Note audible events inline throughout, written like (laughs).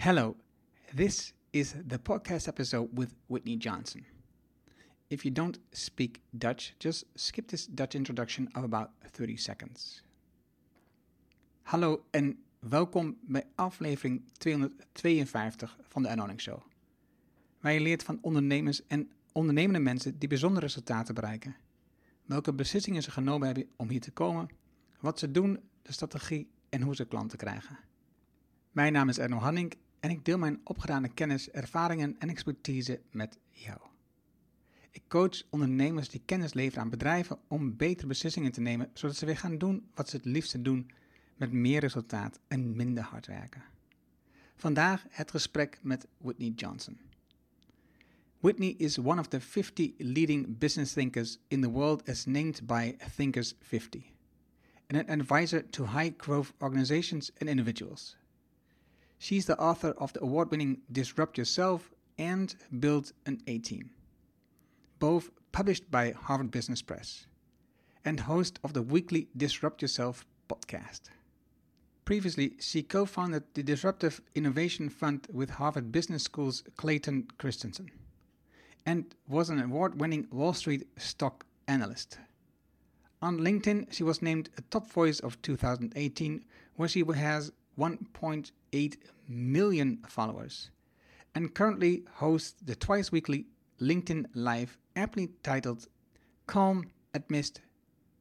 Hello, this is the podcast episode with Whitney Johnson. If you don't speak Dutch, just skip this Dutch introduction of about 30 seconds. Hallo en welkom bij aflevering 252 van de Anonic Show. Waar je leert van ondernemers en ondernemende mensen die bijzondere resultaten bereiken. Welke beslissingen ze genomen hebben om hier te komen, wat ze doen, de strategie en hoe ze klanten krijgen. Mijn naam is Erno Hanning en ik deel mijn opgedane kennis, ervaringen en expertise met jou. Ik coach ondernemers die kennis leveren aan bedrijven om betere beslissingen te nemen, zodat ze weer gaan doen wat ze het liefste doen met meer resultaat en minder hard werken. Vandaag het gesprek met Whitney Johnson. Whitney is one of the 50 leading business thinkers in the world as named by Thinkers 50, and an advisor to high growth organizations and individuals. She's the author of the award winning Disrupt Yourself and Build an A Team, both published by Harvard Business Press, and host of the weekly Disrupt Yourself podcast. Previously, she co founded the Disruptive Innovation Fund with Harvard Business School's Clayton Christensen and was an award winning Wall Street stock analyst. On LinkedIn, she was named a top voice of 2018, where she has 1.8 million followers and currently hosts the twice weekly LinkedIn Live, aptly titled Calm Amidst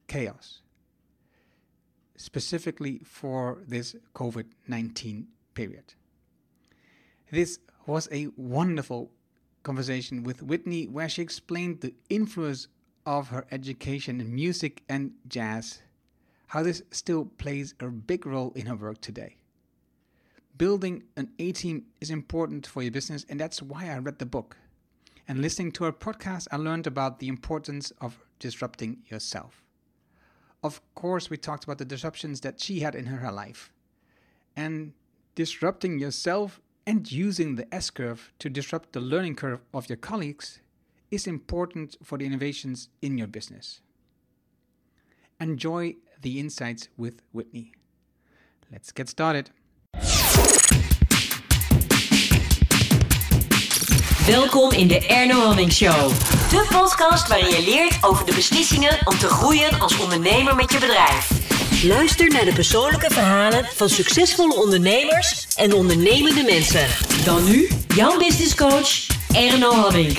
Chaos, specifically for this COVID 19 period. This was a wonderful conversation with Whitney where she explained the influence of her education in music and jazz, how this still plays a big role in her work today. Building an A team is important for your business, and that's why I read the book. And listening to her podcast, I learned about the importance of disrupting yourself. Of course, we talked about the disruptions that she had in her life. And disrupting yourself and using the S curve to disrupt the learning curve of your colleagues is important for the innovations in your business. Enjoy the insights with Whitney. Let's get started. Welkom in de Erno Hamming Show. De podcast waarin je leert over de beslissingen om te groeien als ondernemer met je bedrijf. Luister naar de persoonlijke verhalen van succesvolle ondernemers en ondernemende mensen. Dan nu, jouw business coach Erno Hamming.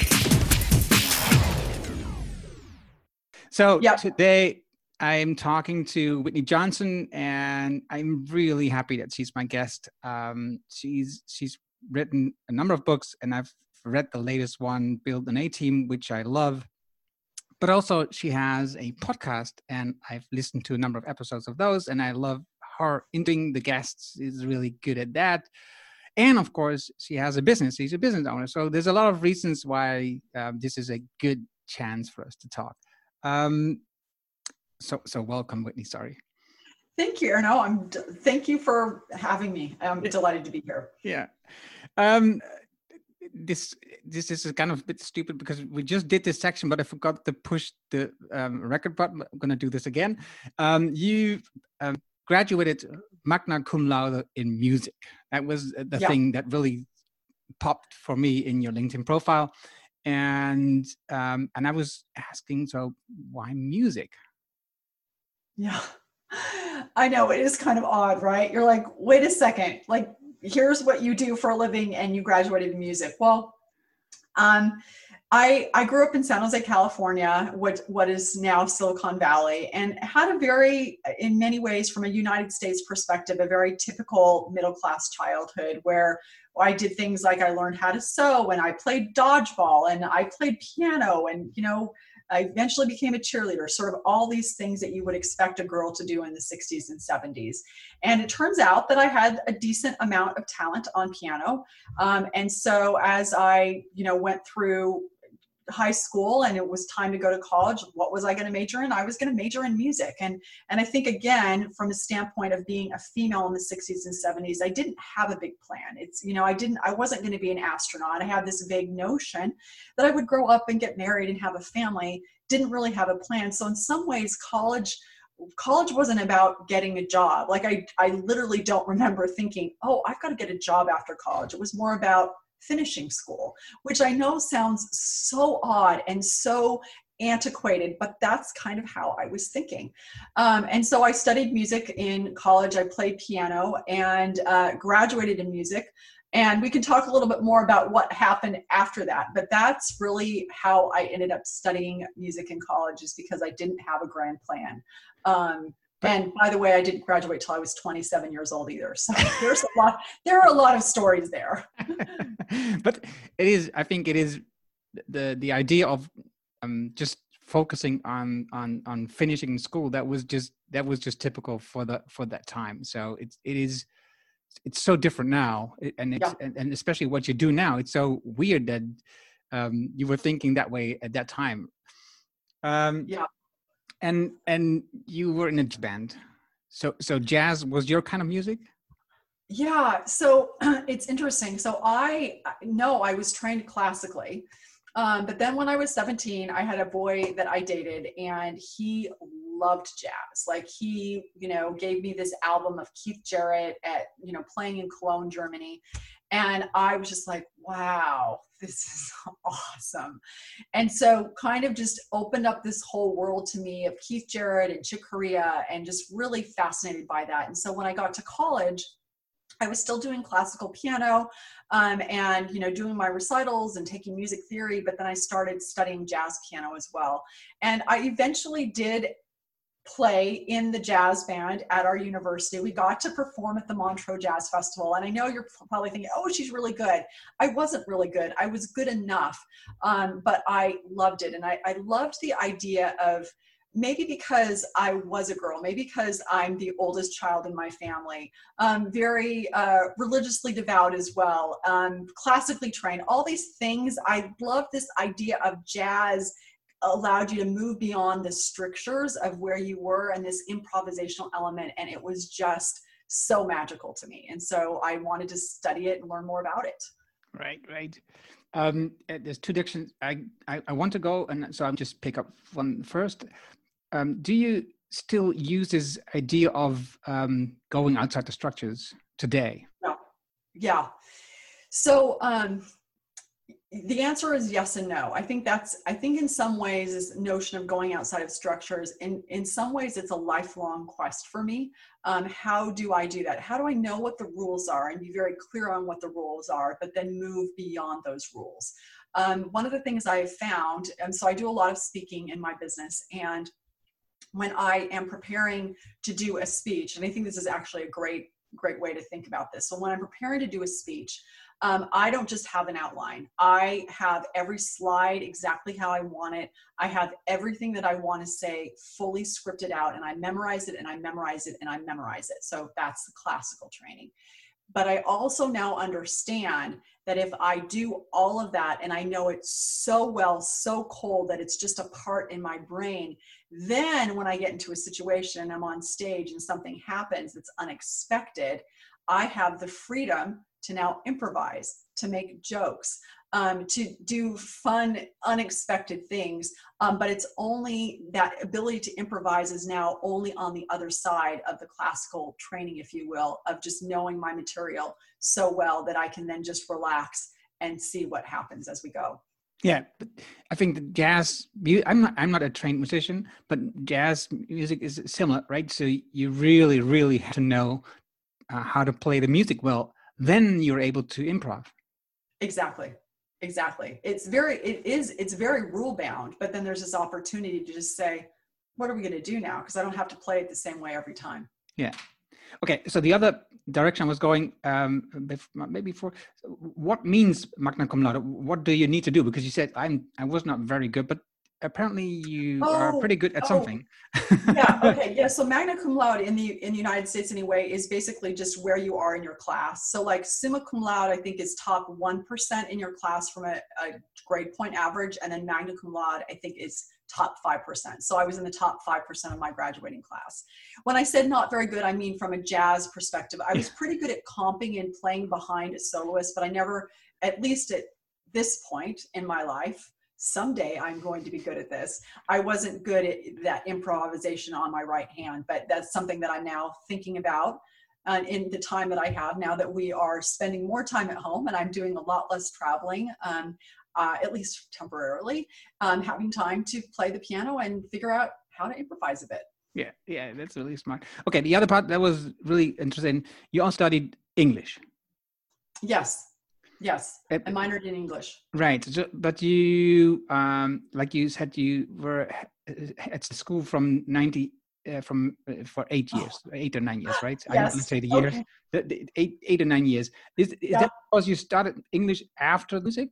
So today I'm talking to Whitney Johnson, and I'm really happy that she's my guest. Um, she's she's written a number of books, and I've read the latest one, Build an A Team, which I love. But also, she has a podcast, and I've listened to a number of episodes of those, and I love her. Interviewing the guests is really good at that. And of course, she has a business. She's a business owner. So there's a lot of reasons why um, this is a good chance for us to talk. Um, so, so welcome, Whitney. Sorry. Thank you, Erno. I'm d- thank you for having me. I'm delighted to be here. Yeah. Um, this this is kind of a bit stupid because we just did this section, but I forgot to push the um, record button. I'm gonna do this again. Um, you um, graduated magna cum laude in music. That was the Yeah. thing that really popped for me in your LinkedIn profile, and um, and I was asking, so why music? Yeah. (laughs) I know it is kind of odd, right? You're like, wait a second, like here's what you do for a living and you graduated in music. Well, um, I I grew up in San Jose, California, what what is now Silicon Valley, and had a very, in many ways, from a United States perspective, a very typical middle class childhood where I did things like I learned how to sew and I played dodgeball and I played piano and you know I eventually became a cheerleader, sort of all these things that you would expect a girl to do in the 60s and 70s. And it turns out that I had a decent amount of talent on piano. Um, and so as I, you know, went through high school and it was time to go to college what was i going to major in? I was going to major in music. And and i think again from a standpoint of being a female in the 60s and 70s i didn't have a big plan. It's you know i didn't i wasn't going to be an astronaut. I had this vague notion that i would grow up and get married and have a family. Didn't really have a plan. So in some ways college college wasn't about getting a job. Like I, I literally don't remember thinking, oh, I've got to get a job after college. It was more about finishing school, which I know sounds so odd and so antiquated, but that's kind of how I was thinking. Um, and so I studied music in college. I played piano and uh, graduated in music. And we can talk a little bit more about what happened after that. But that's really how I ended up studying music in college, is because I didn't have a grand plan. Um, and by the way, I didn't graduate till I was 27 years old either. So (laughs) there's a lot. There are a lot of stories there. (laughs) but it is. I think it is the the idea of um, just focusing on on on finishing school. That was just that was just typical for the for that time. So it's it is it's so different now and it's yeah. and, and, especially what you do now it's so weird that um, you were thinking that way at that time um, yeah and and you were in a band so so jazz was your kind of music yeah so (clears throat) it's interesting so i know i was trained classically um, but then when i was 17 i had a boy that i dated and he loved jazz. Like he, you know, gave me this album of Keith Jarrett at, you know, playing in Cologne, Germany. And I was just like, wow, this is (laughs) awesome. And so kind of just opened up this whole world to me of Keith Jarrett and Chick Corea and just really fascinated by that. And so when I got to college, I was still doing classical piano um, and you know doing my recitals and taking music theory, but then I started studying jazz piano as well. And I eventually did play in the jazz band at our university. We got to perform at the Montreux Jazz Festival. And I know you're probably thinking, oh, she's really good. I wasn't really good. I was good enough, um, but I loved it. And I, I loved the idea of maybe because I was a girl, maybe because I'm the oldest child in my family, um, very uh, religiously devout as well, um, classically trained, all these things. I love this idea of jazz allowed you to move beyond the strictures of where you were and this improvisational element and it was just so magical to me. And so i wanted to study it and learn more about it. Right right. Um, eh, there's two directions. I, I, I want to go and so i'll just pick up one first. Um, do you still use this idea of um, going outside the structures today? No. yeah. So um, the answer is yes and no. I think that's i think in some ways this notion of going outside of structures in in some ways it's a lifelong quest for me. Um, how do i do that? How do i know what the rules are and be very clear on what the rules are but then move beyond those rules? Um, one of the things i have found and so i do a lot of speaking in my business and when i am preparing to do a speech and i think this is actually a great great way to think about this. So when i'm preparing to do a speech um, I don't just have an outline. I have every slide exactly how I want it. I have everything that I want to say fully scripted out, and I memorize it and I memorize it and I memorize it. So that's the classical training. But I also now understand that if I do all of that and I know it so well, so cold that it's just a part in my brain, then when I get into a situation and I'm on stage and something happens that's unexpected, I have the freedom to now improvise, to make jokes, um, to do fun, unexpected things. Um, but it's only that ability to improvise is now only on the other side of the classical training, if you will, of just knowing my material so well that I can then just relax and see what happens as we go. Yeah, I think the jazz. I'm not. I'm not a trained musician, but jazz music is similar, right? So you really, really have to know uh, how to play the music well then you're able to improv. Exactly. Exactly. It's very it is it's very rule bound but then there's this opportunity to just say what are we going to do now? Because i don't have to play it the same way every time. Yeah. Okay so the other direction i was going um maybe for what means magna cum laude? What do you need to do? Because you said i'm i was not very good but apparently you oh, are pretty oh, good at oh. something. yeah. Okay. (laughs) Yeah. So magna cum laude in the in the United States anyway is basically just where you are in your class. So like summa cum laude, I think is top one percent in your class from a, a grade point average, and then magna cum laude, I think is top 5%. So I was in the top 5% of my graduating class. When I said not very good, I mean from a jazz perspective. I was (laughs) pretty good at comping and playing behind a soloist, but I never, at least at this point in my life, someday I'm going to be good at this. I wasn't good at that improvisation on my right hand, but that's something that I'm now thinking about uh, in the time that I have now that we are spending more time at home and I'm doing a lot less traveling. Um, uh, at least temporarily, um, having time to play the piano and figure out how to improvise a bit. Yeah, yeah, that's really smart. Okay, the other part that was really interesting. You all studied English. Yes, yes, I minored in English. Right, so, but you, um, like you said, you were at school from ninety. Uh, from uh, for eight years, oh. eight or nine years, right? Yes. I don't say the years. Okay. The, the eight, eight or nine years. Is, is yeah. that because you started English after music?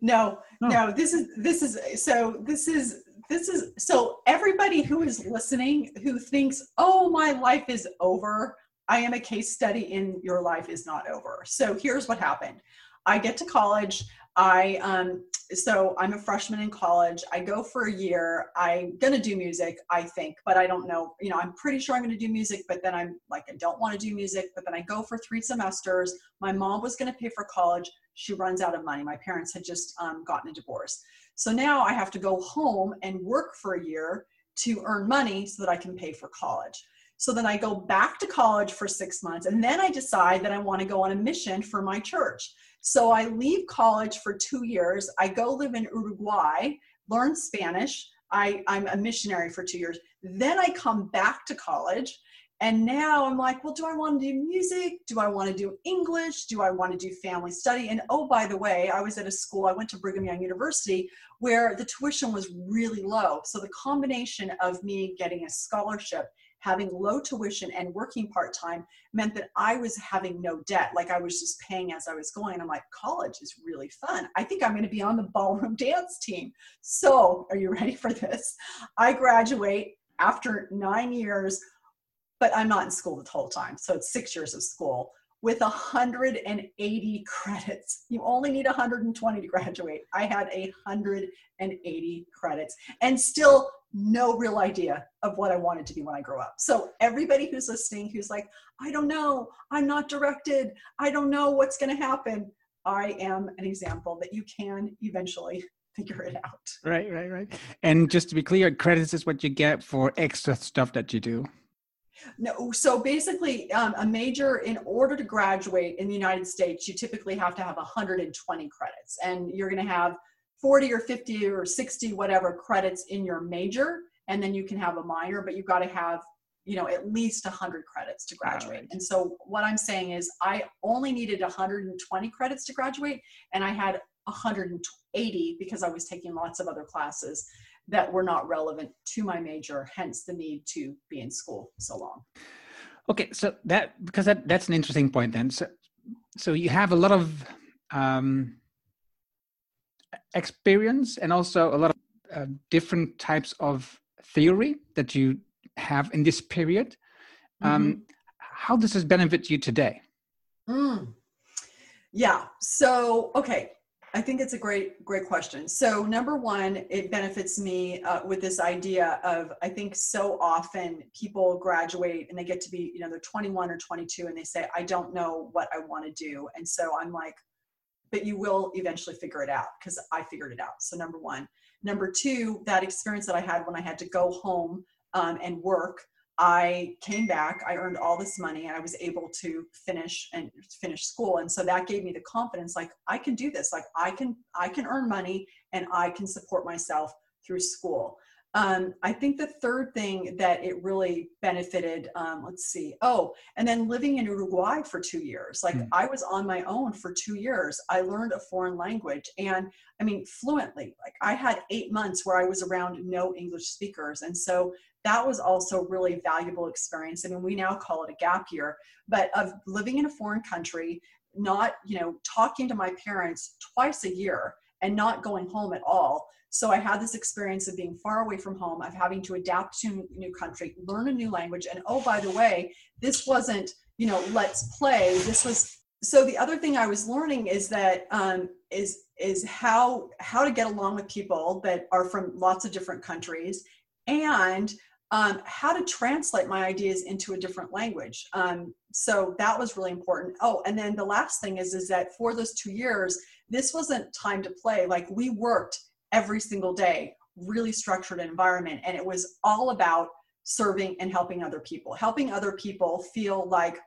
No, no, no. This is this is so. This is this is so everybody who is listening who thinks oh my life is over i am a case study in your life is not over so here's what happened i get to college. I um so i'm a freshman in college. I go for a year. I'm going to do music i think but i don't know you know i'm pretty sure i'm going to do music but then i'm like i don't want to do music but then i go for three semesters. My mom was going to pay for college. She runs out of money. My parents had just um, gotten a divorce. So now I have to go home and work for a year to earn money so that I can pay for college. So then I go back to college for six months and then I decide that I want to go on a mission for my church. So I leave college for two years. I go live in Uruguay, learn Spanish. I, I'm a missionary for two years. Then I come back to college and now I'm like, well, do I want to do music? Do I want to do English? Do I want to do family study? And oh, by the way, I was at a school, I went to Brigham Young University where the tuition was really low. So the combination of me getting a scholarship, having low tuition, and working part time meant that I was having no debt. Like I was just paying as I was going. I'm like, college is really fun. I think I'm going to be on the ballroom (laughs) dance team. So, are you ready for this? I graduate after nine years but I'm not in school the whole time. So it's six years of school with 180 credits. You only need 120 to graduate. I had 180 credits and still no real idea of what I wanted to be when I grow up. So everybody who's listening who's like, I don't know, I'm not directed, I don't know what's going to happen. I am an example that you can eventually (laughs) figure it out. Right, right, right. And just to be clear, credits is what you get for extra stuff that you do. No, so basically, um, a major, in order to graduate in the United States, you typically have to have 120 credits, and you're going to have 40 or 50 or 60, whatever credits in your major, and then you can have a minor, but you've got to have, you know, at least 100 credits to graduate. Right. And so, what I'm saying is, I only needed 120 credits to graduate, and I had 180 because I was taking lots of other classes that were not relevant to my major, hence the need to be in school so long. Okay, so that because that that's an interesting point then. So so you have a lot of um, experience and also a lot of uh, different types of theory that you have in this period. Um, mm-hmm. How does this benefit you today? Mm. Yeah. So okay, I think it's a great, great question. So, number one, it benefits me uh, with this idea of I think so often people graduate and they get to be, you know, they're 21 or 22 and they say, I don't know what I want to do. And so I'm like, but you will eventually figure it out because I figured it out. So, number one. Number two, that experience that I had when I had to go home um, and work I came back, I earned all this money, and I was able to finish and finish school. And so that gave me the confidence, like I can do this. Like I can, I can earn money, and I can support myself through school. Um, I think the third thing that it really benefited, um, let's see, oh, and then living in Uruguay for two years. Like mm. I was on my own for two years. I learned a foreign language and I mean, fluently. Like I had eight months where I was around no English speakers. And so that was also really valuable experience. I mean, we now call it a gap year, but of living in a foreign country, not, you know, talking to my parents twice a year and not going home at all. So I had this experience of being far away from home, of having to adapt to a new country, learn a new language. And oh, by the way, this wasn't, you know, let's play. This was so the other thing I was learning is that um, is is how how to get along with people that are from lots of different countries and um, how to translate my ideas into a different language. Um, so that was really important. Oh, and then the last thing is, is that for those two years, this wasn't time to play. Like we worked every single day, really structured environment. And it was all about serving and helping other people, helping other people feel like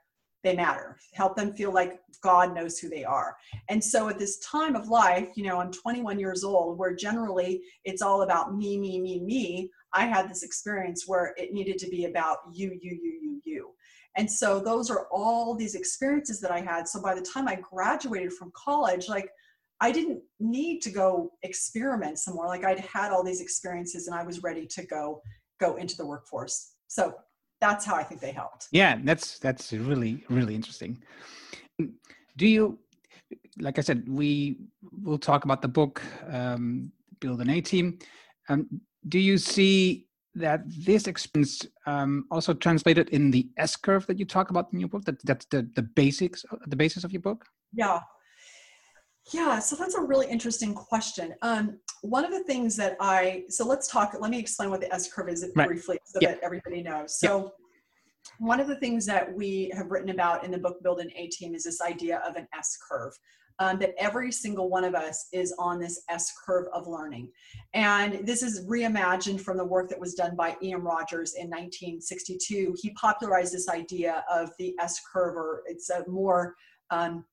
they matter, help them feel like God knows who they are. And so at this time of life, you know, I'm 21 years old, where generally it's all about me, me, me, me. I had this experience where it needed to be about you, you, you, you, you. And so those are all these experiences that I had. So by the time I graduated from college, like I didn't need to go experiment some more. Like I'd had all these experiences and I was ready to go go into the workforce. So that's how I think they helped. Yeah, that's that's really really interesting. Do you, like I said, we will talk about the book, um, Build an A Team. Um, do you see that this experience um, also translated in the S curve that you talk about in your book? That that's the the basics, the basis of your book. Yeah, yeah. So that's a really interesting question. Um, one of the things that I so let's talk. Let me explain what the S curve is right. briefly, so yeah. that everybody knows. So. Yeah. One of the things that we have written about in the book Build an A Team is this idea of an S curve um, that every single one of us is on this S curve of learning. And this is reimagined from the work that was done by E.M. Rogers in 1962. He popularized this idea of the S curve, or it's a more um,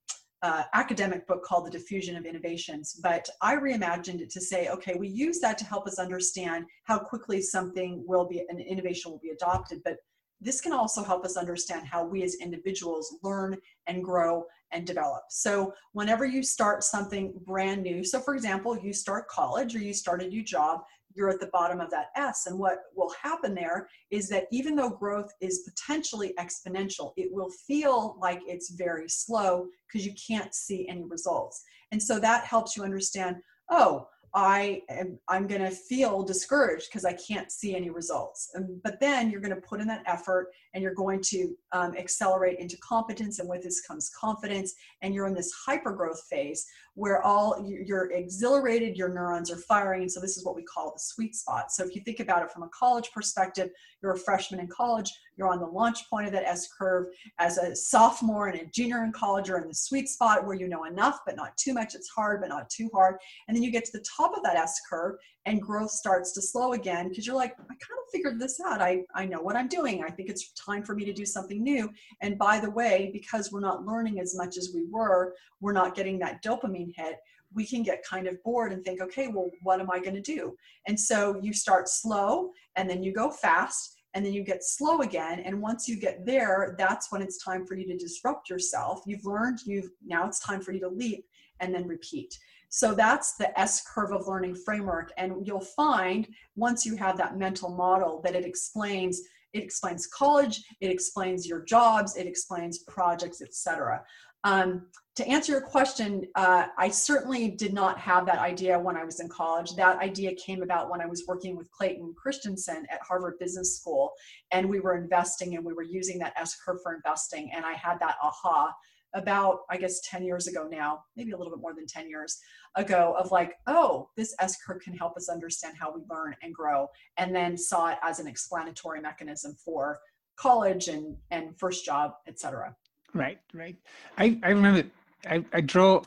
uh, academic book called The Diffusion of Innovations, but I reimagined it to say, okay, we use that to help us understand how quickly something will be, an innovation will be adopted, but this can also help us understand how we as individuals learn and grow and develop. So, whenever you start something brand new, so for example, you start college or you start a new job, you're at the bottom of that S. And what will happen there is that even though growth is potentially exponential, it will feel like it's very slow because you can't see any results. And so that helps you understand oh, I am I'm going to feel discouraged because I can't see any results. Um, but then you're going to put in that effort and you're going to um, accelerate into competence, and with this comes confidence. And you're in this hyper growth phase where all you're exhilarated, your neurons are firing. And so this is what we call the sweet spot. So if you think about it from a college perspective, you're a freshman in college, you're on the launch point of that S curve. As a sophomore and a junior in college, you're in the sweet spot where you know enough, but not too much. It's hard, but not too hard. And then you get to the top of that S curve and growth starts to slow again because you're like, I kind of figured this out. I, I know what I'm doing. I think it's time for me to do something new. And by the way, because we're not learning as much as we were, we're not getting that dopamine hit we can get kind of bored and think, okay, well, what am I going to do? And so you start slow and then you go fast and then you get slow again and once you get there that's when it's time for you to disrupt yourself you've learned you've now it's time for you to leap and then repeat so that's the s curve of learning framework and you'll find once you have that mental model that it explains it explains college it explains your jobs it explains projects etc um, to answer your question, uh, I certainly did not have that idea when I was in college. That idea came about when I was working with Clayton Christensen at Harvard Business School, and we were investing and we were using that S curve for investing. And I had that aha about, I guess, 10 years ago now, maybe a little bit more than 10 years ago, of like, oh, this S curve can help us understand how we learn and grow, and then saw it as an explanatory mechanism for college and, and first job, etc. Right, right. I, I remember I, I draw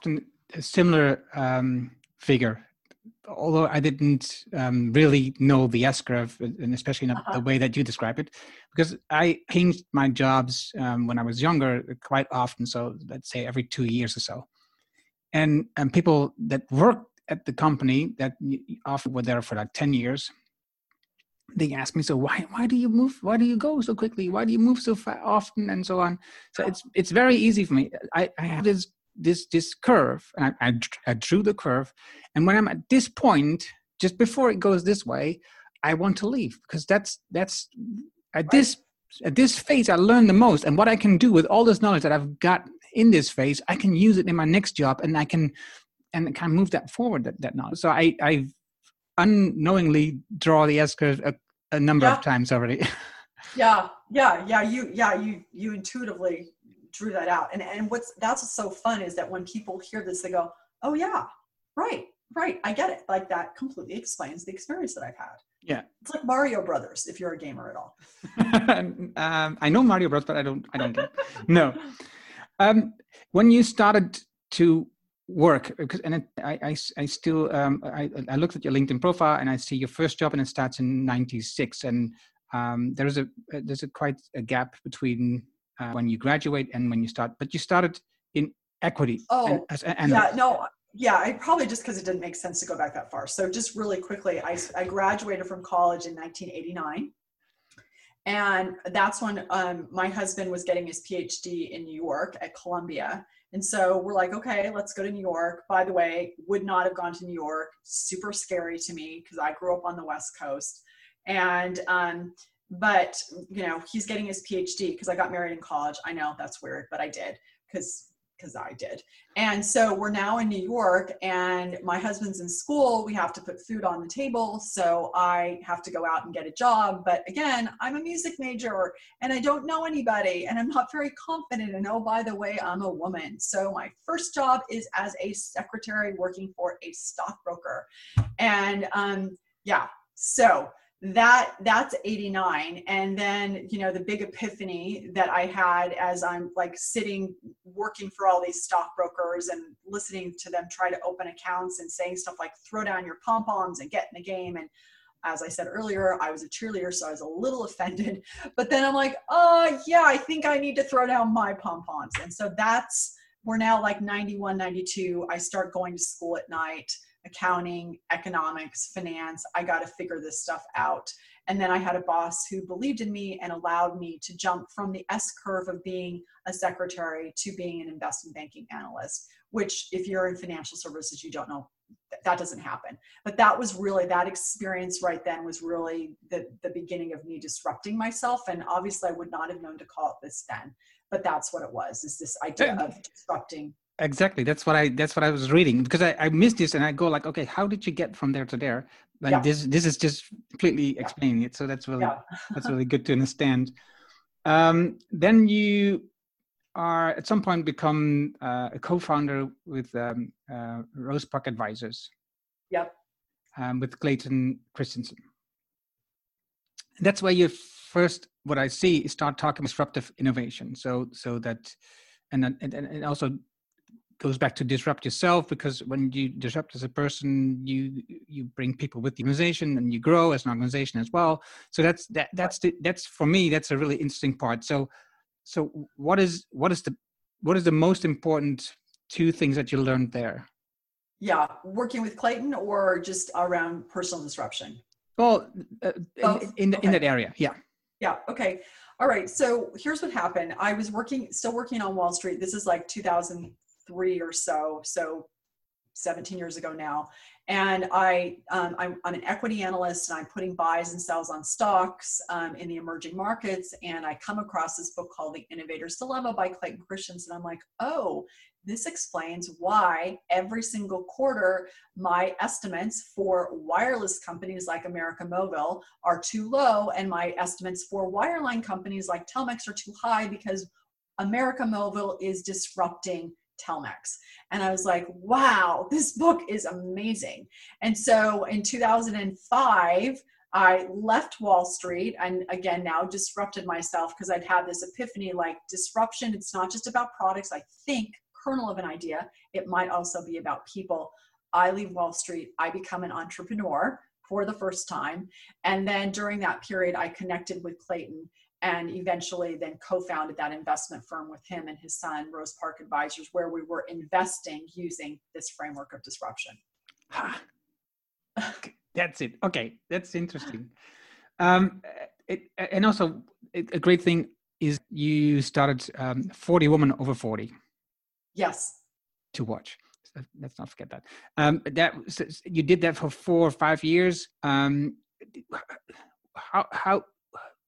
a similar um, figure, although I didn't um, really know the S curve, and especially not uh-huh. the way that you describe it, because I changed my jobs um, when I was younger quite often. So let's say every two years or so, and and people that worked at the company that often were there for like ten years they asked me so why why do you move why do you go so quickly? Why do you move so far often? and so on. So it's it's very easy for me. I, I have this this this curve and I, I, I drew the curve. And when i'm at this point just before it goes this way i want to leave because that's that's at right. this at this phase i learn the most and what i can do with all this knowledge that i've got in this phase i can use it in my next job and i can and kind of move that forward that, that knowledge so i i unknowingly draw the S curve a, a number yeah. of times already. (laughs) yeah, yeah, yeah. You, yeah, you, you intuitively drew that out. And and what's that's what's so fun is that when people hear this, they go, "Oh yeah, right, right, I get it." Like that completely explains the experience that I've had. Yeah, it's like Mario Brothers if you're a gamer at all. (laughs) um, I know Mario Brothers, but I don't. I don't. no. Um, when you started to work because and it, I, I i still um I, I looked at your linkedin profile and i see your first job and it starts in 96 and um there's a there's a quite a gap between uh, when you graduate and when you start but you started in equity oh and, as, and yeah no yeah i probably just because it didn't make sense to go back that far so just really quickly i, I graduated from college in 1989 and that's when um, my husband was getting his phd in new york at columbia and so we're like, okay, let's go to New York. By the way, would not have gone to New York. Super scary to me because I grew up on the West Coast. And, um, but, you know, he's getting his PhD because I got married in college. I know that's weird, but I did because because I did. And so we're now in New York, and my husband's in school. We have to put food on the table. So I have to go out and get a job. But again, I'm a music major and I don't know anybody, and I'm not very confident. And oh, by the way, I'm a woman. So my first job is as a secretary working for a stockbroker. And um, yeah, so that that's 89 and then you know the big epiphany that i had as i'm like sitting working for all these stockbrokers and listening to them try to open accounts and saying stuff like throw down your pom poms and get in the game. And as i said earlier i was a cheerleader so i was a little (laughs) offended. But then i'm like oh yeah i think i need to throw down my pom poms. And so that's we're now like 91 92 i start going to school at night accounting, economics, finance. I got to figure this stuff out. And then I had a boss who believed in me and allowed me to jump from the S curve of being a secretary to being an investment banking analyst, which, if you're in financial services, you don't know that doesn't happen. But that was really that experience right then was really the, the beginning of me disrupting myself. And obviously, I would not have known to call it this then, but that's what it was is this idea of disrupting exactly that's what i that's what i was reading because i, I missed this and i go like okay how did you get from there to there Like yeah. this this is just completely yeah. explaining it so that's really yeah. that's really good to understand um, then you are at some point become uh, a co-founder with um, uh, rose park advisors yep um, with clayton christensen And that's where you first what i see is start talking disruptive innovation so so that and and, and also goes back to disrupt yourself because when you disrupt as a person you you bring people with the organization and you grow as an organization as well. So that's that that's the, that's for me that's a really interesting part. So so what is what is the what is the most important two things that you learned there? Yeah working with clayton or just around personal disruption? Well uh, in, in, okay. in that area yeah. Yeah okay. All right so here's what happened. I was working still working on wall street. This is like 2000 three or so, so 17 years ago now. And I, um, I'm, I'm, an equity analyst and I'm putting buys and sells on stocks um, in the emerging markets. And I come across this book called The Innovator's Dilemma by Clayton Christensen. And I'm like, oh, this explains why every single quarter my estimates for wireless companies like America Movil are too low, and my estimates for wireline companies like Telmex are too high because America Movil is disrupting Telmex. And I was like, wow, this book is amazing. And so in 2005, I left Wall Street and again now disrupted myself because I'd had this epiphany like disruption, it's not just about products. I think, kernel of an idea, it might also be about people. I leave Wall Street, I become an entrepreneur for the first time. And then during that period, I connected with Clayton and eventually then co-founded that investment firm with him and his son rose park advisors where we were investing using this framework of disruption. Ha. (laughs) that's it. Okay that's interesting. Um, it, and also a great thing is you started um, 40 women over 40 yes. To watch. Let's not forget that. Um, that you did that for four or five years. Um, how how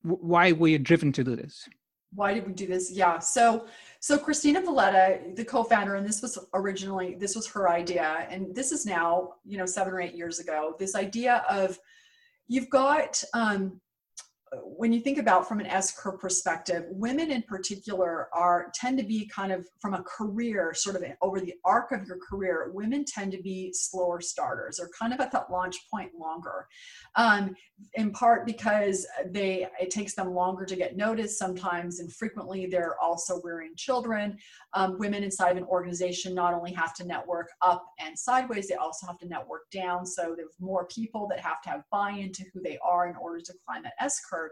why were you driven to do this? Why did we do this? Yeah. So, so Christina Vuleta, the co-founder, and this was originally, this was her idea. And this is now, you know, seven or eight years ago, this idea of you've got, um, when you think about from an S curve perspective, women in particular are tend to be kind of from a career, sort of over the arc of your career, women tend to be slower starters or kind of at that launch point longer. Um, in part because they it takes them longer to get noticed sometimes, and frequently they're also rearing children. Um, women inside of an organization not only have to network up and sideways, they also have to network down. So there's more people that have to have buy-in to who they are in order to climb that S curve.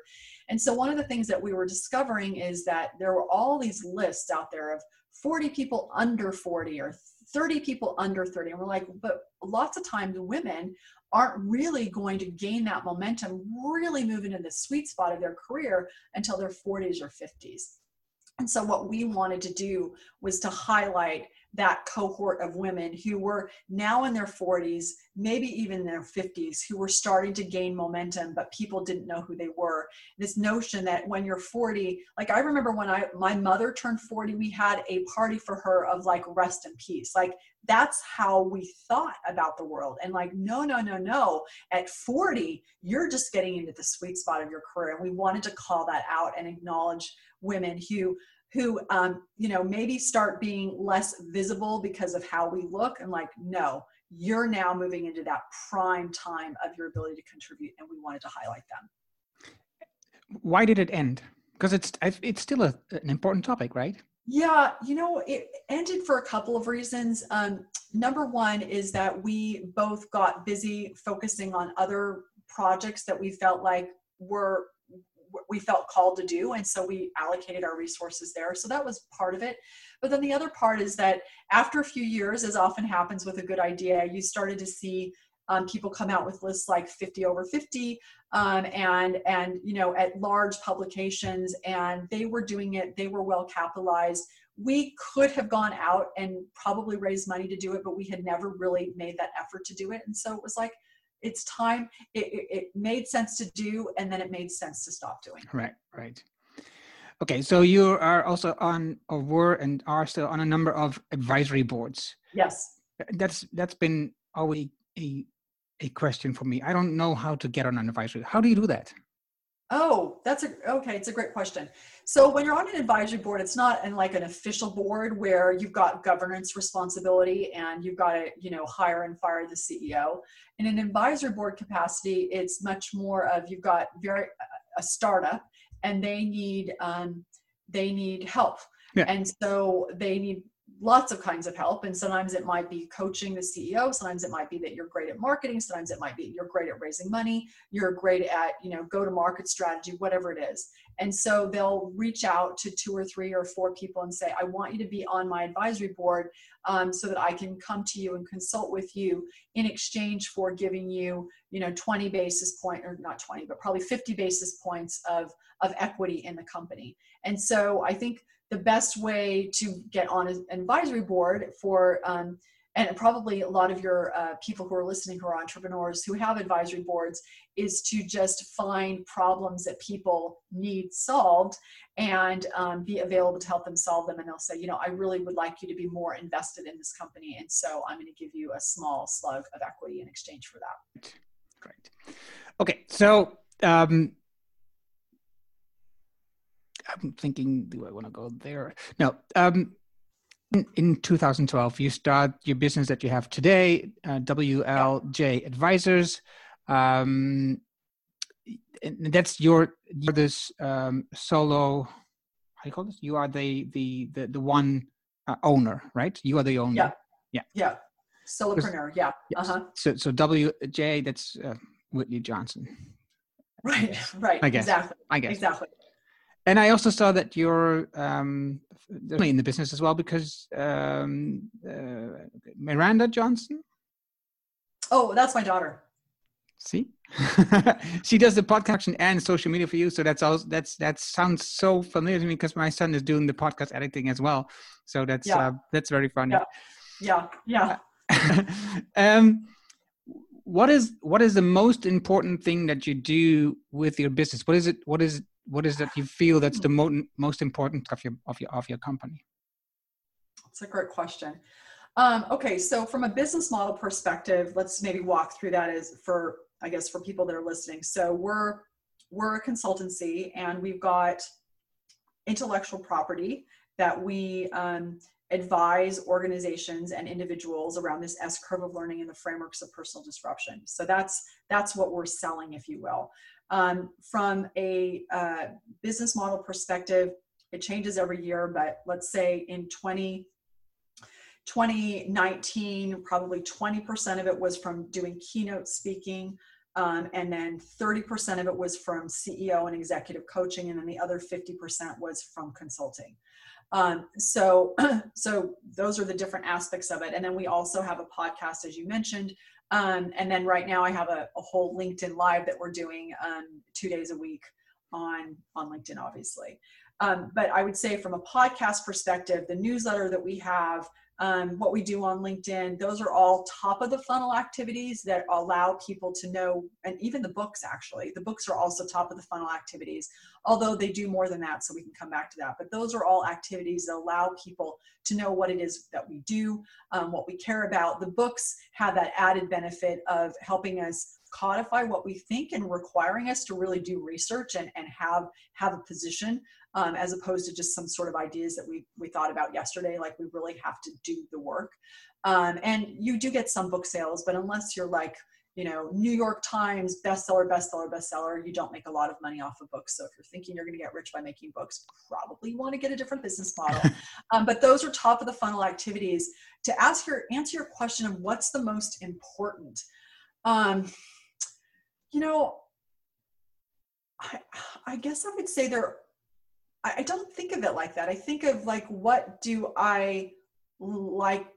And so one of the things that we were discovering is that there were all these lists out there of 40 people under 40 or 30 people under 30. And we're like, but lots of times women aren't really going to gain that momentum, really move into the sweet spot of their career until their 40s or 50s. And so, what we wanted to do was to highlight that cohort of women who were now in their 40s, maybe even their 50s, who were starting to gain momentum, but people didn't know who they were. This notion that when you're 40, like I remember when I my mother turned 40, we had a party for her of like rest in peace. Like that's how we thought about the world. And like, no, no, no, no. At 40, you're just getting into the sweet spot of your career. And we wanted to call that out and acknowledge women who who um, you know maybe start being less visible because of how we look and like no you're now moving into that prime time of your ability to contribute and we wanted to highlight them. Why did it end? Because it's it's still a, an important topic right? Yeah you know it ended for a couple of reasons. Um, number one is that we both got busy focusing on other projects that we felt like were we felt called to do and so we allocated our resources there. So that was part of it. But then the other part is that after a few years as often happens with a good idea you started to see um, people come out with lists like 50 over 50 um, and and you know at large publications and they were doing it they were well capitalized. We could have gone out and probably raised money to do it but we had never really made that effort to do it. And so it was like it's time it, it, it made sense to do and then it made sense to stop doing right right. Okay so you are also on or were and are still on a number of advisory boards. Yes. That's that's been always a a question for me. I don't know how to get on an advisory. How do you do that Oh, that's a okay. It's a great question. So when you're on an advisory board, it's not in like an official board where you've got governance responsibility and you've got to, you know, hire and fire the CEO. In an advisory board capacity, it's much more of you've got very a startup and they need um, they need help. Yeah. And so they need lots of kinds of help. And sometimes it might be coaching the ceo sometimes it might be that you're great at marketing. Sometimes it might be you're great at raising money. You're great at you know go to market strategy whatever it is. And so they'll reach out to two or three or four people and say i want you to be on my advisory board um, so that i can come to you and consult with you in exchange for giving you you know 20 basis point or not 20 but probably 50 basis points of of equity in the company. And so i think the best way to get on an advisory board for um, and probably a lot of your uh, people who are listening who are entrepreneurs who have advisory boards is to just find problems that people need solved and um, be available to help them solve them. And they'll say you know i really would like you to be more invested in this company and so i'm going to give you a small slug of equity in exchange for that. Great. Okay so um, I'm thinking, do I want to go there? No. Um, in, in 2012, you start your business that you have today, uh, WLJ Advisors. Um, and that's your you're this um, solo. How do you call this? You are the the the, the one uh, owner, right? You are the owner. Yeah. Yeah. Yeah. Solopreneur. Yeah. Yes. Uh huh. So so WJ, that's uh, Whitney Johnson. Right. Right. I guess. Exactly. I guess. Exactly. And I also saw that you're um, in the business as well because um, uh, Miranda Johnson. Oh, that's my daughter. See, (laughs) she does the podcast and social media for you. So that's also that's that sounds so familiar to me because my son is doing the podcast editing as well. So that's yeah. uh, that's very funny. Yeah, yeah, yeah. (laughs) um, what is what is the most important thing that you do with your business? What is it? What is what is that you feel that's the mo- most important of your of your of your company? That's a great question. Um, okay, so from a business model perspective, let's maybe walk through that as for I guess for people that are listening. So we're we're a consultancy and we've got intellectual property that we um, advise organizations and individuals around this S curve of learning and the frameworks of personal disruption. So that's that's what we're selling, if you will. Um, from a uh, business model perspective, it changes every year, but let's say in 20, 2019, probably 20% of it was from doing keynote speaking. Um, and then 30% of it was from CEO and executive coaching, and then the other 50% was from consulting. Um, so, (clears throat) so those are the different aspects of it. And then we also have a podcast, as you mentioned. Um, and then right now I have a, a, whole LinkedIn live that we're doing um, two days a week on on LinkedIn, obviously. Um, but I would say from a podcast perspective, the newsletter that we have um, what we do on LinkedIn. Those are all top of the funnel activities that allow people to know, and even the books actually. The books are also top of the funnel activities, although they do more than that, so we can come back to that. But those are all activities that allow people to know what it is that we do, um, what we care about. The books have that added benefit of helping us codify what we think and requiring us to really do research and, and have have a position um, as opposed to just some sort of ideas that we we thought about yesterday like we really have to do the work um, and you do get some book sales but unless you're like you know new york times bestseller bestseller bestseller you don't make a lot of money off of books so if you're thinking you're going to get rich by making books probably want to get a different business model (laughs) um, but those are top of the funnel activities to ask your answer your question of what's the most important um, you know, I, I guess I would say there, I, I don't think of it like that. I think of like, what do I like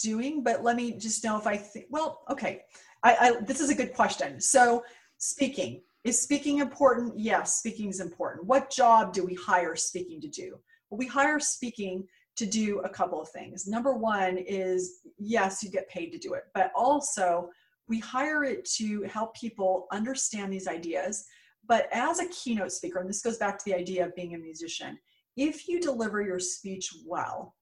doing? But let me just know if I think, well, okay. I, I this is a good question. So speaking, is speaking important? Yes, speaking is important. What job do we hire speaking to do? Well, we hire speaking to do a couple of things. Number one is yes, you get paid to do it, but also we hire it to help people understand these ideas. But as a keynote speaker, and this goes back to the idea of being a musician, if you deliver your speech well,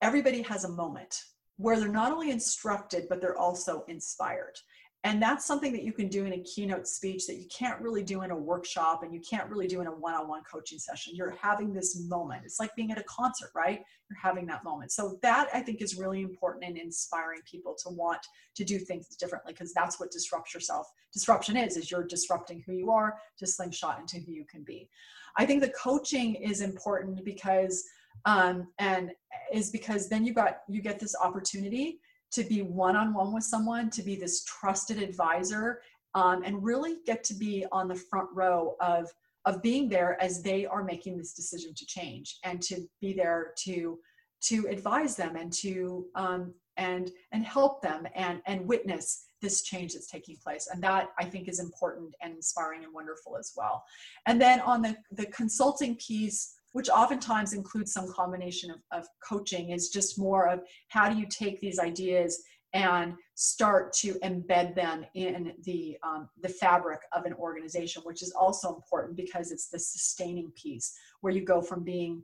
everybody has a moment where they're not only instructed, but they're also inspired. And that's something that you can do in a keynote speech that you can't really do in a workshop and you can't really do in a one on one coaching session. You're having this moment. It's like being at a concert, right? You're having that moment. So, that I think is really important in inspiring people to want to do things differently because that's what disrupts yourself. Disruption is, is you're disrupting who you are to slingshot into who you can be. I think the coaching is important because, um, and is because then you got, you get this opportunity to be one on one with someone, to be this trusted advisor, um, and really get to be on the front row of of being there as they are making this decision to change, and to be there to to advise them and to um, and and help them and and witness this change that's taking place. And that i think is important and inspiring and wonderful as well. And then on the the consulting piece which oftentimes includes some combination of, of coaching, is just more of how do you take these ideas and start to embed them in the um, the fabric of an organization, which is also important because it's the sustaining piece where you go from being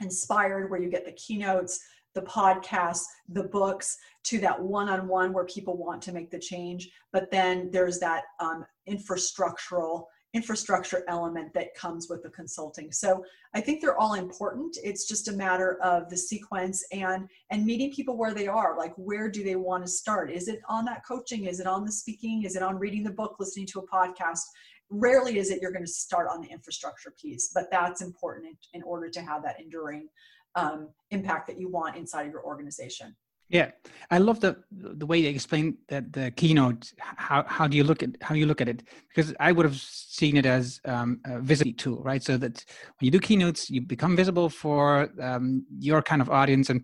inspired, where you get the keynotes, the podcasts, the books, to that one-on-one where people want to make the change. But then there's that um, infrastructural infrastructure element that comes with the consulting. So I think they're all important. It's just a matter of the sequence and and meeting people where they are. Like where do they want to start? Is it on that coaching? Is it on the speaking? Is it on reading the book, listening to a podcast? Rarely is it you're going to start on the infrastructure piece, but that's important in, order to have that enduring um, impact that you want inside of your organization. Yeah, I love the the way they explain that the keynote. How how do you look at how you look at it? Because I would have seen it as um, a visibility tool, right? So that when you do keynotes, you become visible for um, your kind of audience, and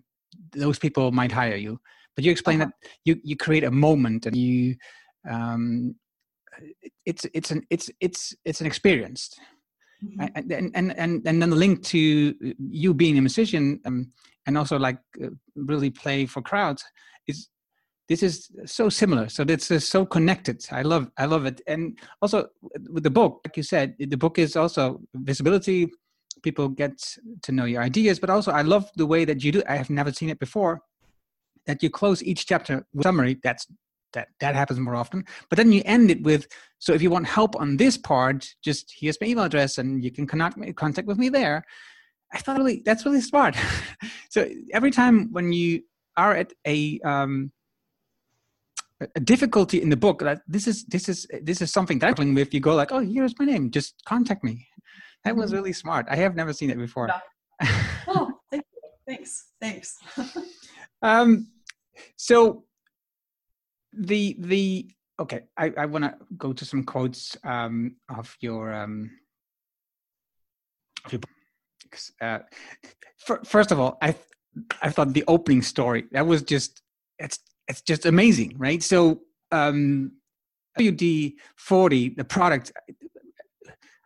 those people might hire you. But you explain uh-huh. that you you create a moment, and you um, it's it's an it's it's it's an experience. Mm-hmm. And, and and and then the link to you being a musician um, and also like uh, really play for crowds is this is so similar. So this is so connected. I love i love it. And also with the book like you said the book is also visibility. People get to know your ideas but also i love the way that you do i have never seen it before that you close each chapter with summary. That's that that happens more often. But then you end it with, so if you want help on this part, just here's my email address, and you can connect contact with me there. I thought really that's really smart. (laughs) so every time when you are at a um, a difficulty in the book that this is this is this is something that I'm with you go like oh here's my name just contact me that was mm-hmm. really smart i have never seen it before yeah. (laughs) oh thank you. thanks thanks (laughs) um so the the okay i i want to go to some quotes um of your um of your uh, first of all i i thought the opening story that was just it's it's just amazing, right? So um, WD-40, the product.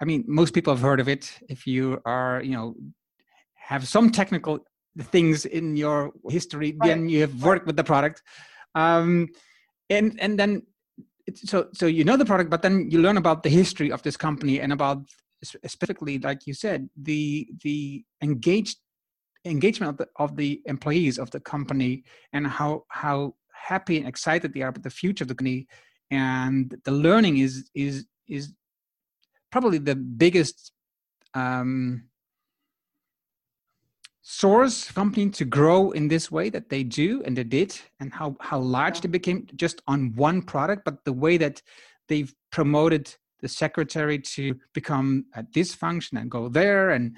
I mean, most people have heard of it. If you are, you know, have some technical things in your history, right. then you have worked with the product, um, and and then so so you know the product, but then you learn about the history of this company and about specifically, like you said, the the engaged engagement of the, of the employees of the company and how how happy and excited they are about the future of the company and the learning is is is probably the biggest um, source company to grow in this way that they do and they did and how how large yeah. they became just on one product but the way that they've promoted the secretary to become at this function and go there and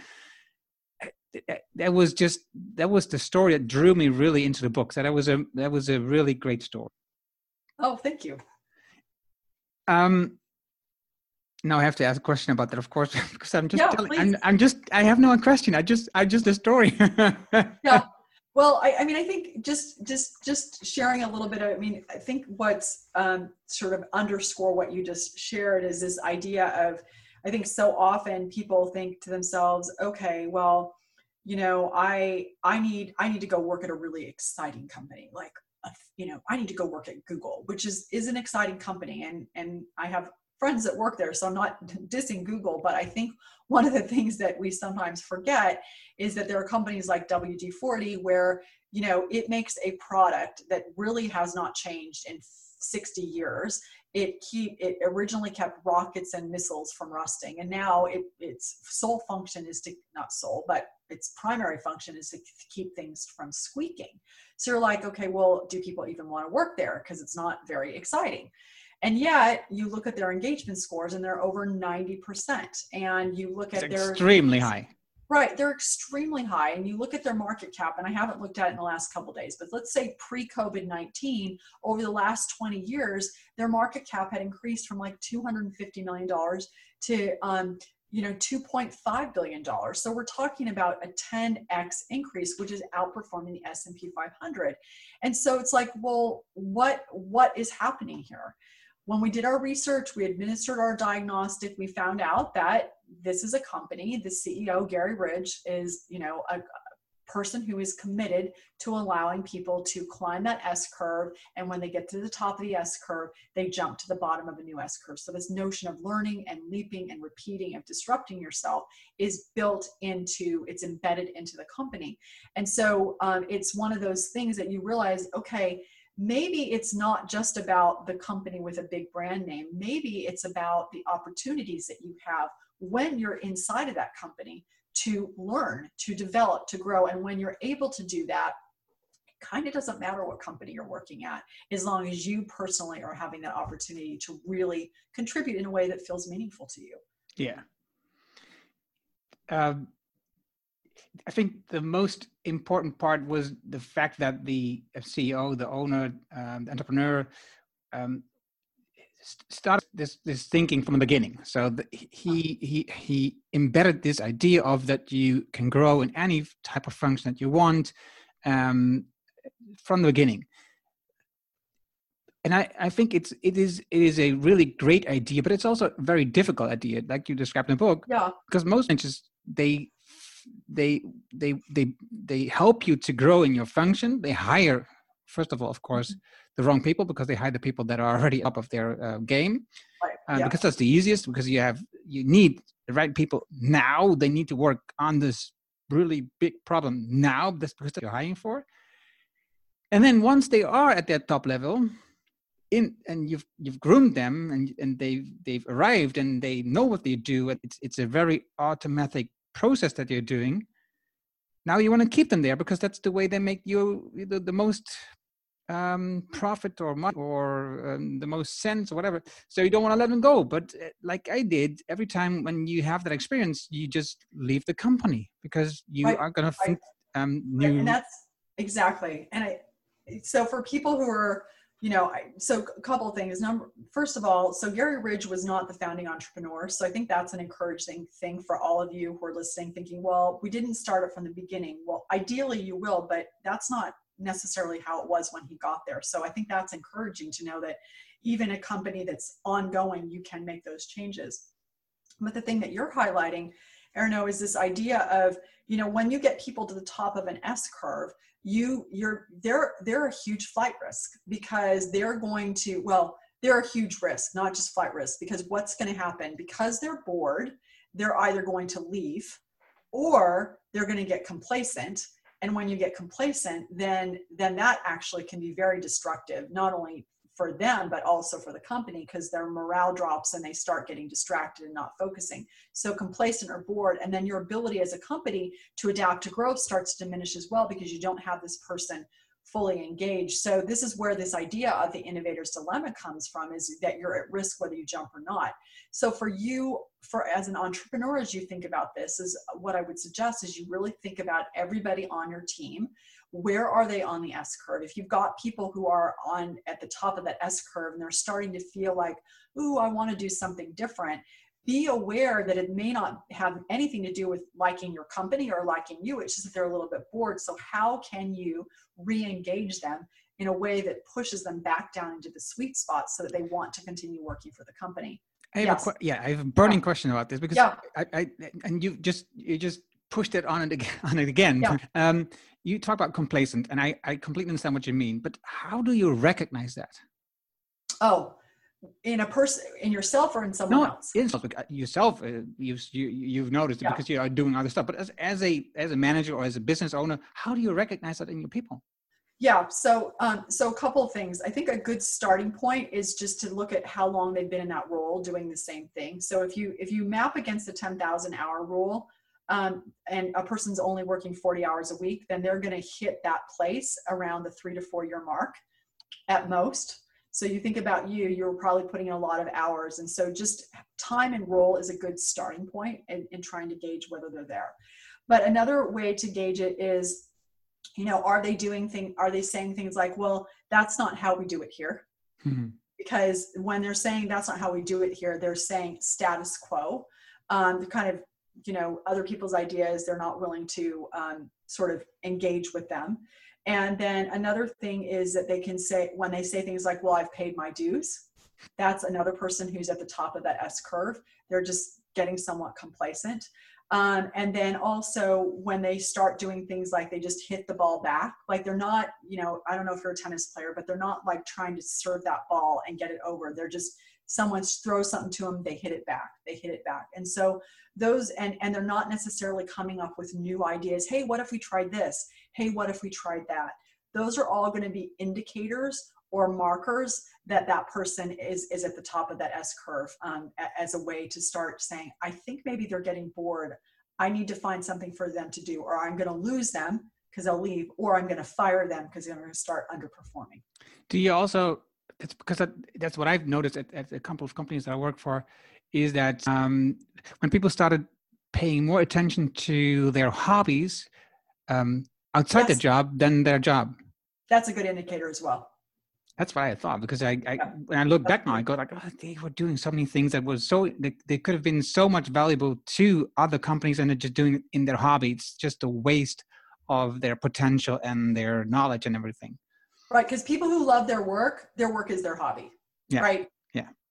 uh, uh, that was just that was the story that drew me really into the book. So that was a that was a really great story. Oh, thank you. Um, now I have to ask a question about that, of course, (laughs) because I'm just yeah, telling, I'm, I'm just I have no question. I just I just a story. (laughs) yeah. Well, I, I mean, I think just just just sharing a little bit. Of, I mean, I think what's um, sort of underscore what you just shared is this idea of. I think so often people think to themselves, okay, well, you know i i need i need to go work at a really exciting company like you know i need to go work at google which is is an exciting company and and i have friends that work there so i'm not (laughs) dissing google but i think one of the things that we sometimes forget is that there are companies like wd-40 where you know it makes a product that really has not changed in 60 years. It keep it originally kept rockets and missiles from rusting and now it, its sole function is to not sole but its primary function is to keep things from squeaking. So you're like okay well do people even want to work there? Because it's not very exciting and yet you look at their engagement scores and they're over 90% and you look it's at their extremely high Right, they're extremely high, and you look at their market cap, and I haven't looked at it in the last couple days, but let's say pre-COVID nineteen, over the last twenty years, their market cap had increased from like two hundred and fifty million dollars to um, you know 2.5 billion dollars. So we're talking about a 10x increase, which is outperforming the S&P 500. And so it's like, well, what what is happening here? When we did our research, we administered our diagnostic, we found out that this is a company, the CEO, Garry Ridge, is, you know, a, person who is committed to allowing people to climb that S curve. And when they get to the top of the S curve, they jump to the bottom of a new S curve. So, this notion of learning and leaping and repeating, of disrupting yourself, is built into, it's embedded into the company. And so, um, it's one of those things that you realize, okay, maybe it's not just about the company with a big brand name. Maybe it's about the opportunities that you have when you're inside of that company to learn, to develop, to grow. And when you're able to do that, it kind of doesn't matter what company you're working at, as long as you personally are having that opportunity to really contribute in a way that feels meaningful to you. Yeah. Um, I think the most important part was the fact that the CEO, the owner, um, the entrepreneur, um, started this this thinking from the beginning. So the, he he he embedded this idea of that you can grow in any type of function that you want um, from the beginning. And I, I think it's it is it is a really great idea, but it's also a very difficult idea, like you described in the book. Yeah. Because most ventures they they they they they help you to grow in your function they hire first of all of course mm-hmm. the wrong people because they hire the people that are already up of their uh, game right. uh, yeah. because that's the easiest because you have you need the right people now they need to work on this really big problem now that's because you're hiring for and then once they are at that top level in and you've you've groomed them and and they've they've arrived and they know what they do it's it's a very automatic process that you're doing now you want to keep them there because that's the way they make you the, the most um, profit or money or um, the most sense or whatever. So you don't want to let them go. But uh, like I did, every time when you have that experience, you just leave the company because you right. are going to think um, new. And that's exactly. And I, so for people who are, you know, so a couple things. Number, first of all, so Garry Ridge was not the founding entrepreneur. So I think that's an encouraging thing for all of you who are listening, thinking, well, we didn't start it from the beginning. Well, ideally you will, but that's not necessarily how it was when he got there. So I think that's encouraging to know that even a company that's ongoing, you can make those changes. But the thing that you're highlighting, Erno, is this idea of, you know, when you get people to the top of an S curve, you you're they're they're a huge flight risk because they're going to well they're a huge risk not just flight risk because what's going to happen because they're bored they're either going to leave or they're going to get complacent. And when you get complacent then then that actually can be very destructive not only for them but also for the company because their morale drops and they start getting distracted and not focusing. So complacent or bored and then your ability as a company to adapt to growth starts to diminish as well because you don't have this person fully engaged. So this is where this idea of the innovator's dilemma comes from is that you're at risk whether you jump or not. So for you for as an entrepreneur as you think about this is what i would suggest is you really think about everybody on your team where are they on the s curve if you've got people who are on at the top of that s curve and they're starting to feel like ooh i want to do something different be aware that it may not have anything to do with liking your company or liking you it's just that they're a little bit bored so how can you re-engage them in a way that pushes them back down into the sweet spot so that they want to continue working for the company I have yes. a yeah, I have a burning yeah. question about this because yeah. I, I and you just you just pushed it on it again, (laughs) on it again. Yeah. Um, you talk about complacent, and I I completely understand what you mean, but how do you recognize that? Oh, in a person, in yourself, or in someone no, else? In yourself, uh, you you you've noticed it because you are doing other stuff. But as as a as a manager or as a business owner, how do you recognize that in your people? Yeah, so um, so a couple of things. I think a good starting point is just to look at how long they've been in that role doing the same thing. So if you if you map against the ten thousand hour rule, um, and a person's only working forty hours a week, then they're going to hit that place around the three to four year mark, at most. So you think about you, you're probably putting in a lot of hours, and so just time and role is a good starting point in, in trying to gauge whether they're there. But another way to gauge it is you know are they doing thing are they saying things like well that's not how we do it here mm-hmm. because when they're saying that's not how we do it here they're saying status quo um, kind of you know other people's ideas they're not willing to um, sort of engage with them and then another thing is that they can say when they say things like well i've paid my dues that's another person who's at the top of that s curve they're just getting somewhat complacent um, and then also when they start doing things like they just hit the ball back, like they're not, you know, I don't know if you're a tennis player, but they're not like trying to serve that ball and get it over. They're just someone throws something to them, they hit it back, they hit it back. And so those, and, and they're not necessarily coming up with new ideas. Hey, what if we tried this? Hey, what if we tried that? Those are all going to be indicators or markers that that person is is at the top of that S curve um, as a way to start saying, I think maybe they're getting bored. I need to find something for them to do, or I'm going to lose them because they'll leave, or I'm going to fire them because they're going to start underperforming. Do you also? That's because that, that's what I've noticed at, at, a couple of companies that I work for, is that um, when people started paying more attention to their hobbies um, outside yes. the job than their job. That's a good indicator as well. That's what I thought because I, I when I look back now, I go like, oh, they were doing so many things that was so they, they could have been so much valuable to other companies, and they're just doing it in their hobby. It's just a waste of their potential and their knowledge and everything. Right, because people who love their work, their work is their hobby. Yeah. Right.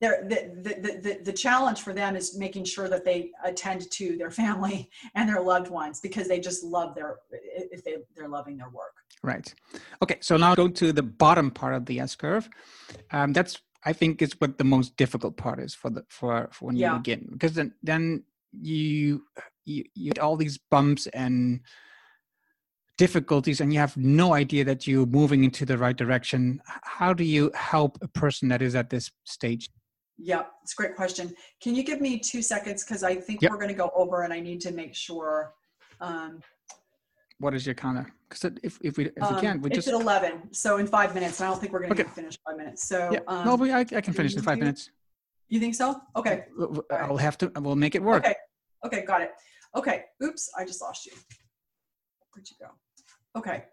Yeah. The, the, the, the, challenge for them is making sure that they attend to their family (laughs) and their loved ones because they just love their if they, they're loving their work. Right. Okay. So now go to the bottom part of the S curve. Um, that's I think is what the most difficult part is for the for, for when yeah. you begin because then then you you you get all these bumps and difficulties and you have no idea that you're moving into the right direction how do you help a person that is at this stage yeah it's a great question can you give me two seconds because i think yep. we're going to go over and i need to make sure um, what is your counter because if, if we if we um, can we it's just at 11 so in five minutes i don't think we're going to Okay. finish five minutes so yeah um, no we, I, I can finish in five you- minutes you think so okay W- w- i'll have to we'll make it work Okay. Okay, got it. Okay. Oops, I just lost you. Where'd you go? Okay.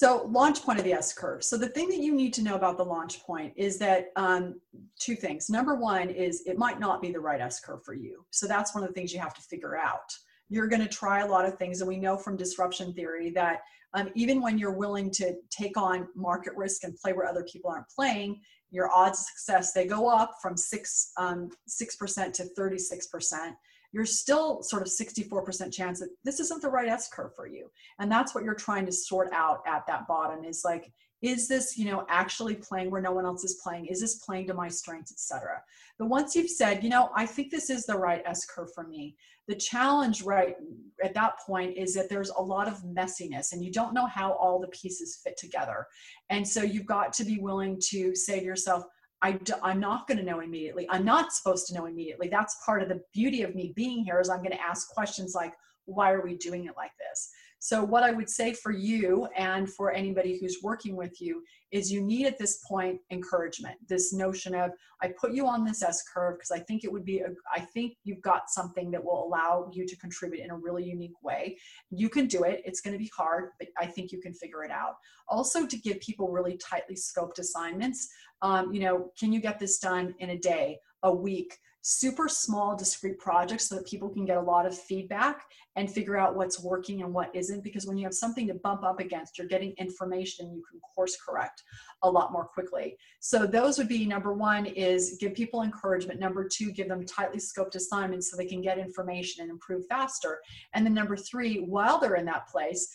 So launch point of the S curve. So the thing that you need to know about the launch point is that um, two things. Number one is it might not be the right S curve for you. So that's one of the things you have to figure out. You're going to try a lot of things, and we know from disruption theory that um, even when you're willing to take on market risk and play where other people aren't playing, your odds of success they go up from six um, six percent to thirty six percent you're still sort of 64% chance that this isn't the right S curve for you. And that's what you're trying to sort out at that bottom is like, is this, you know, actually playing where no one else is playing? Is this playing to my strengths, etc. But once you've said, you know, I think this is the right S curve for me, the challenge right at that point is that there's a lot of messiness and you don't know how all the pieces fit together. And so you've got to be willing to say to yourself, I d- I'm not going to know immediately. I'm not supposed to know immediately. That's part of the beauty of me being here is I'm going to ask questions like, why are we doing it like this? So what I would say for you and for anybody who's working with you is you need at this point encouragement. This notion of I put you on this S curve because I think it would be a, I think you've got something that will allow you to contribute in a really unique way. You can do it. It's going to be hard, but I think you can figure it out. Also to give people really tightly scoped assignments um, you know, can you get this done in a day, a week? Super small, discrete projects so that people can get a lot of feedback and figure out what's working and what isn't. Because when you have something to bump up against, you're getting information you can course correct a lot more quickly. So those would be number one is give people encouragement. Number two, give them tightly scoped assignments so they can get information and improve faster. And then number three, while they're in that place,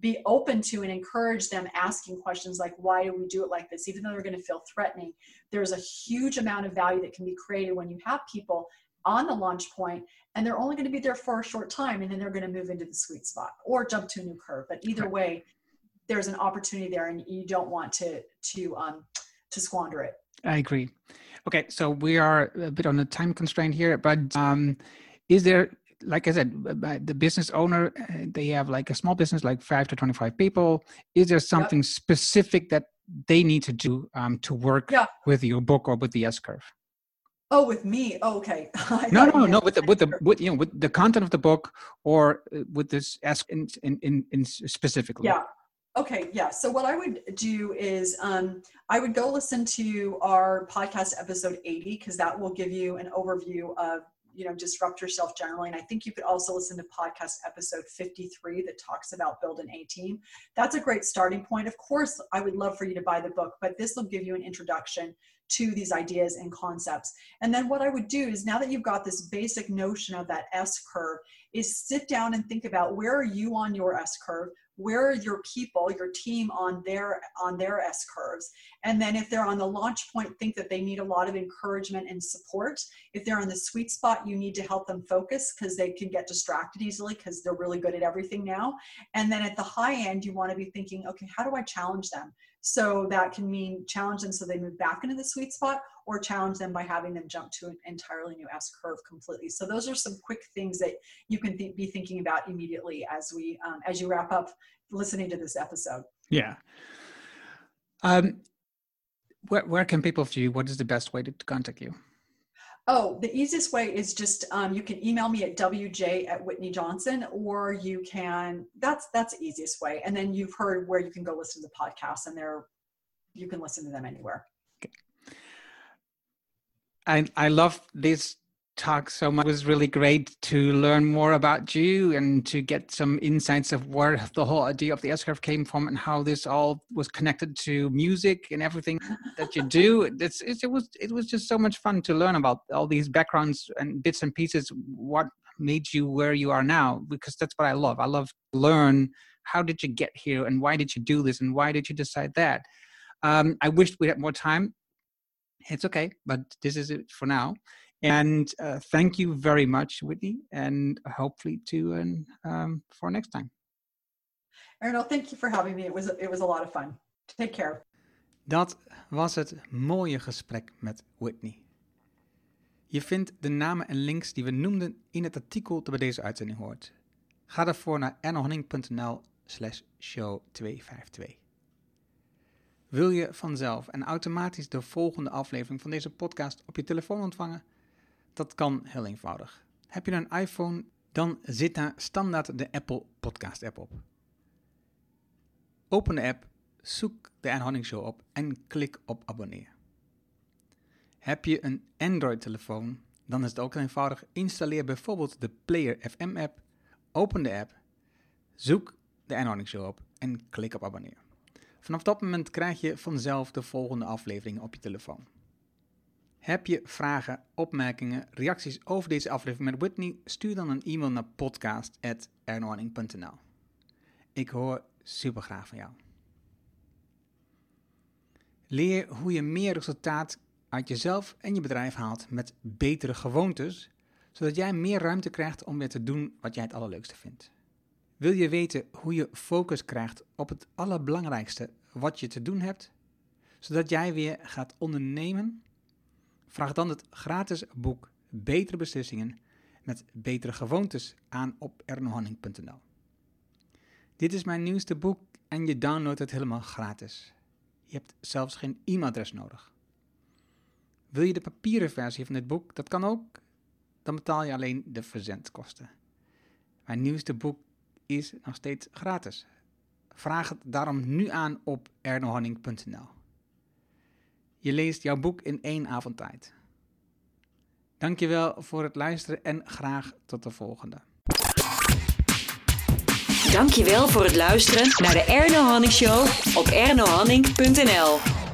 be open to and encourage them asking questions like why do we do it like this? Even though they're going to feel threatening there's a huge amount of value that can be created when you have people on the launch point and they're only going to be there for a short time and then they're going to move into the sweet spot or jump to a new curve. But either way there's an opportunity there and you don't want to to um to squander it. I agree. Okay, so we are a bit on a time constraint here, but um, is there, like I said, the business owner, uh, they have like a small business, like five to 25 people. Is there something specific that they need to do um, to work Yeah. with your book or with the S curve? oh with me oh, okay (laughs) No, no, no, with the, with the, with, you know, with the content of the book or uh, with this S in, in, in, in specifically. Yeah. Okay. Yeah. So what I would do is um, I would go listen to our podcast episode 80 because that will give you an overview of you know disrupt yourself generally. And i think you could also listen to podcast episode 53 that talks about build an a team. That's a great starting point. Of course i would love for you to buy the book but this will give you an introduction to these ideas and concepts. And then what i would do is now that you've got this basic notion of that s curve is sit down and think about where are you on your s curve where are your people your team on their on their s curves? And then if they're on the launch point think that they need a lot of encouragement and support. If they're on the sweet spot you need to help them focus because they can get distracted easily because they're really good at everything now. And then at the high end you want to be thinking okay how do i challenge them? So that can mean challenge them so they move back into the sweet spot or challenge them by having them jump to an entirely new S curve completely. So those are some quick things that you can th- be thinking about immediately as we um, as you wrap up listening to this episode. Yeah. Um, where, where can people view? What is the best way to, to contact you? Oh, the easiest way is just um, you can email me at wj at Whitney Johnson, or you can that's that's the easiest way. And then you've heard where you can go listen to the podcast, and there you can listen to them anywhere. I I love this talk so much. It was really great to learn more about you and to get some insights of where the whole idea of the S curve came from and how this all was connected to music and everything that you do. (laughs) It's, it's, it was it was just so much fun to learn about all these backgrounds and bits and pieces. What made you where you are now? Because that's what I love. I love to learn how did you get here and why did you do this and why did you decide that. Um, I wished we had more time it's okay, but this is it for now. And uh, thank you very much, Whitney, and hopefully to um, for next time. Erno, thank you for having me. It was it was a lot of fun. Take care. Dat was het mooie gesprek met Whitney. Je vindt de namen en links die we noemden in het artikel dat bij deze uitzending hoort. Ga daarvoor naar ernohanning.nl slash show 252. Wil je vanzelf en automatisch de volgende aflevering van deze podcast op je telefoon ontvangen? Dat kan heel eenvoudig. Heb je een iPhone, dan zit daar standaard de Apple Podcast app op. Open de app, zoek de Anne Show op en klik op abonneer. Heb je een Android-telefoon, dan is het ook eenvoudig. Installeer bijvoorbeeld de Player FM app, open de app, zoek de Anne Show op en klik op abonneer. Vanaf dat moment krijg je vanzelf de volgende afleveringen op je telefoon. Heb je vragen, opmerkingen, reacties over deze aflevering met Whitney? Stuur dan een e-mail naar podcast.ernohanning.nl Ik hoor super graag van jou. Leer hoe je meer resultaat uit jezelf en je bedrijf haalt met betere gewoontes, zodat jij meer ruimte krijgt om weer te doen wat jij het allerleukste vindt. Wil je weten hoe je focus krijgt op het allerbelangrijkste wat je te doen hebt, zodat jij weer gaat ondernemen? Vraag dan het gratis boek Betere Beslissingen met betere gewoontes aan op ernohanning.nl. Dit is mijn nieuwste boek en je downloadt het helemaal gratis. Je hebt zelfs geen e-mailadres nodig. Wil je de papieren versie van dit boek? Dat kan ook. Dan betaal je alleen de verzendkosten. Mijn nieuwste boek is nog steeds gratis. Vraag het daarom nu aan op ernohanning.nl. Je leest jouw boek in één avond tijd. Dankjewel voor het luisteren en graag tot de volgende. Dankjewel voor het luisteren naar de Erno Hanning Show op ernohanning.nl.